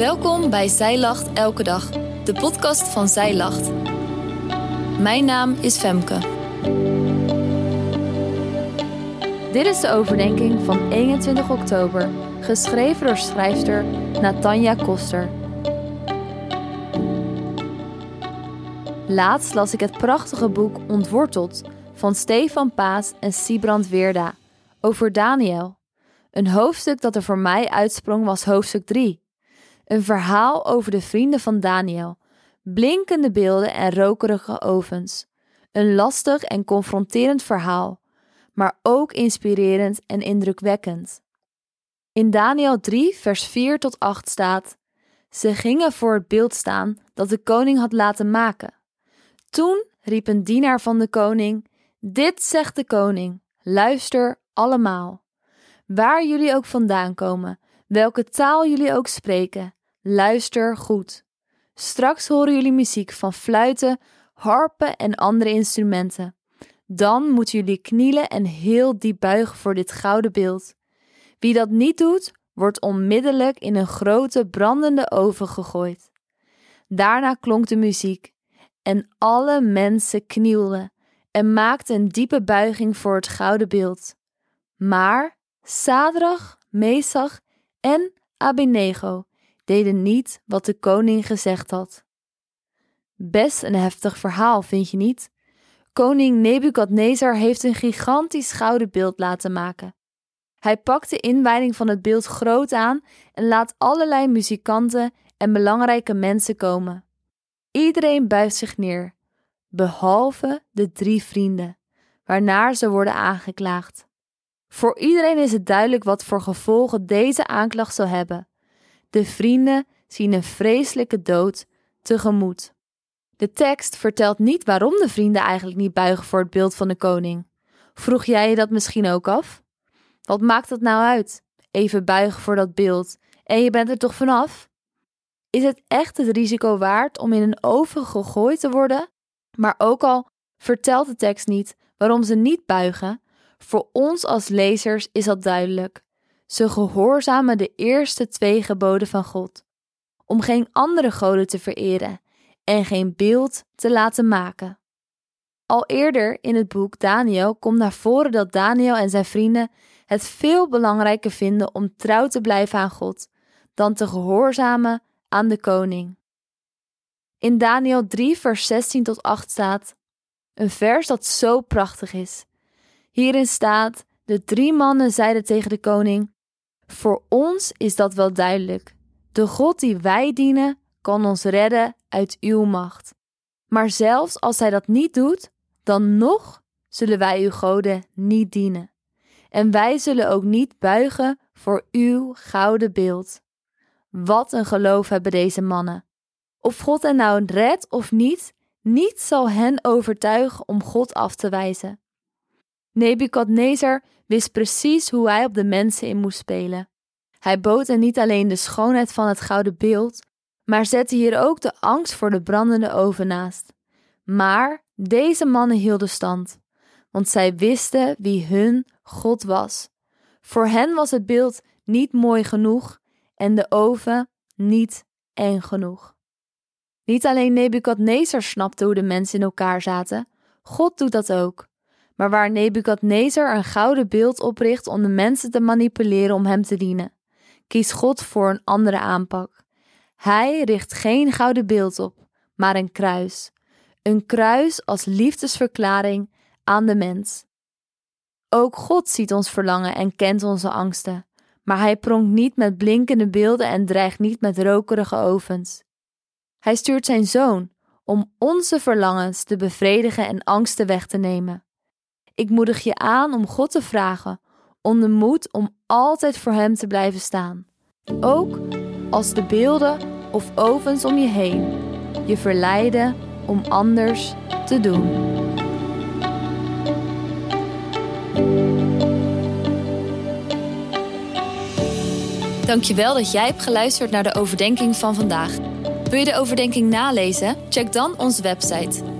Welkom bij Zij Lacht Elke Dag, de podcast van Zij Lacht. Mijn naam is Femke. Dit is de overdenking van 21 oktober, geschreven door schrijfster Natanja Koster. Laatst las ik het prachtige boek Ontworteld van Stefan Paas en Siebrand Weerda over Daniel. Een hoofdstuk dat er voor mij uitsprong was hoofdstuk 3. Een verhaal over de vrienden van Daniel, blinkende beelden en rokerige ovens. Een lastig en confronterend verhaal, maar ook inspirerend en indrukwekkend. In Daniel 3, vers 4 tot 8 staat: Ze gingen voor het beeld staan dat de koning had laten maken. Toen riep een dienaar van de koning: Dit zegt de koning, luister allemaal. Waar jullie ook vandaan komen, welke taal jullie ook spreken, luister goed. Straks horen jullie muziek van fluiten, harpen en andere instrumenten. Dan moeten jullie knielen en heel diep buigen voor dit gouden beeld. Wie dat niet doet, wordt onmiddellijk in een grote brandende oven gegooid. Daarna klonk de muziek en alle mensen knielden en maakten een diepe buiging voor het gouden beeld. Maar Sadrach, Mesach en Abednego deden niet wat de koning gezegd had. Best een heftig verhaal, vind je niet? Koning Nebukadnezar heeft een gigantisch gouden beeld laten maken. Hij pakt de inwijding van het beeld groot aan en laat allerlei muzikanten en belangrijke mensen komen. Iedereen buigt zich neer, behalve de drie vrienden, waarnaar ze worden aangeklaagd. Voor iedereen is het duidelijk wat voor gevolgen deze aanklacht zal hebben. De vrienden zien een vreselijke dood tegemoet. De tekst vertelt niet waarom de vrienden eigenlijk niet buigen voor het beeld van de koning. Vroeg jij je dat misschien ook af? Wat maakt dat nou uit? Even buigen voor dat beeld en je bent er toch vanaf? Is het echt het risico waard om in een oven gegooid te worden? Maar ook al vertelt de tekst niet waarom ze niet buigen, voor ons als lezers is dat duidelijk. Ze gehoorzamen de eerste twee geboden van God: om geen andere goden te vereren en geen beeld te laten maken. Al eerder in het boek Daniel komt naar voren dat Daniel en zijn vrienden het veel belangrijker vinden om trouw te blijven aan God dan te gehoorzamen aan de koning. In Daniel 3, vers 16 tot 8 staat een vers dat zo prachtig is. Hierin staat: De drie mannen zeiden tegen de koning: Voor ons is dat wel duidelijk. De God die wij dienen, kan ons redden uit uw macht. Maar zelfs als hij dat niet doet, dan nog zullen wij uw goden niet dienen. En wij zullen ook niet buigen voor uw gouden beeld. Wat een geloof hebben deze mannen. Of God hen nou redt of niet, niets zal hen overtuigen om God af te wijzen. Nebukadnezar wist precies hoe hij op de mensen in moest spelen. Hij bood hen niet alleen de schoonheid van het gouden beeld, maar zette hier ook de angst voor de brandende oven naast. Maar deze mannen hielden stand, want zij wisten wie hun God was. Voor hen was het beeld niet mooi genoeg en de oven niet eng genoeg. Niet alleen Nebukadnezar snapte hoe de mensen in elkaar zaten, God doet dat ook. Maar waar Nebukadnezar een gouden beeld opricht om de mensen te manipuleren om hem te dienen, kiest God voor een andere aanpak. Hij richt geen gouden beeld op, maar een kruis. Een kruis als liefdesverklaring aan de mens. Ook God ziet ons verlangen en kent onze angsten, maar hij pronkt niet met blinkende beelden en dreigt niet met rokerige ovens. Hij stuurt zijn zoon om onze verlangens te bevredigen en angsten weg te nemen. Ik moedig je aan om God te vragen om de moed om altijd voor Hem te blijven staan. Ook als de beelden of ovens om je heen je verleiden om anders te doen. Dankjewel dat jij hebt geluisterd naar de overdenking van vandaag. Wil je de overdenking nalezen? Check dan onze website.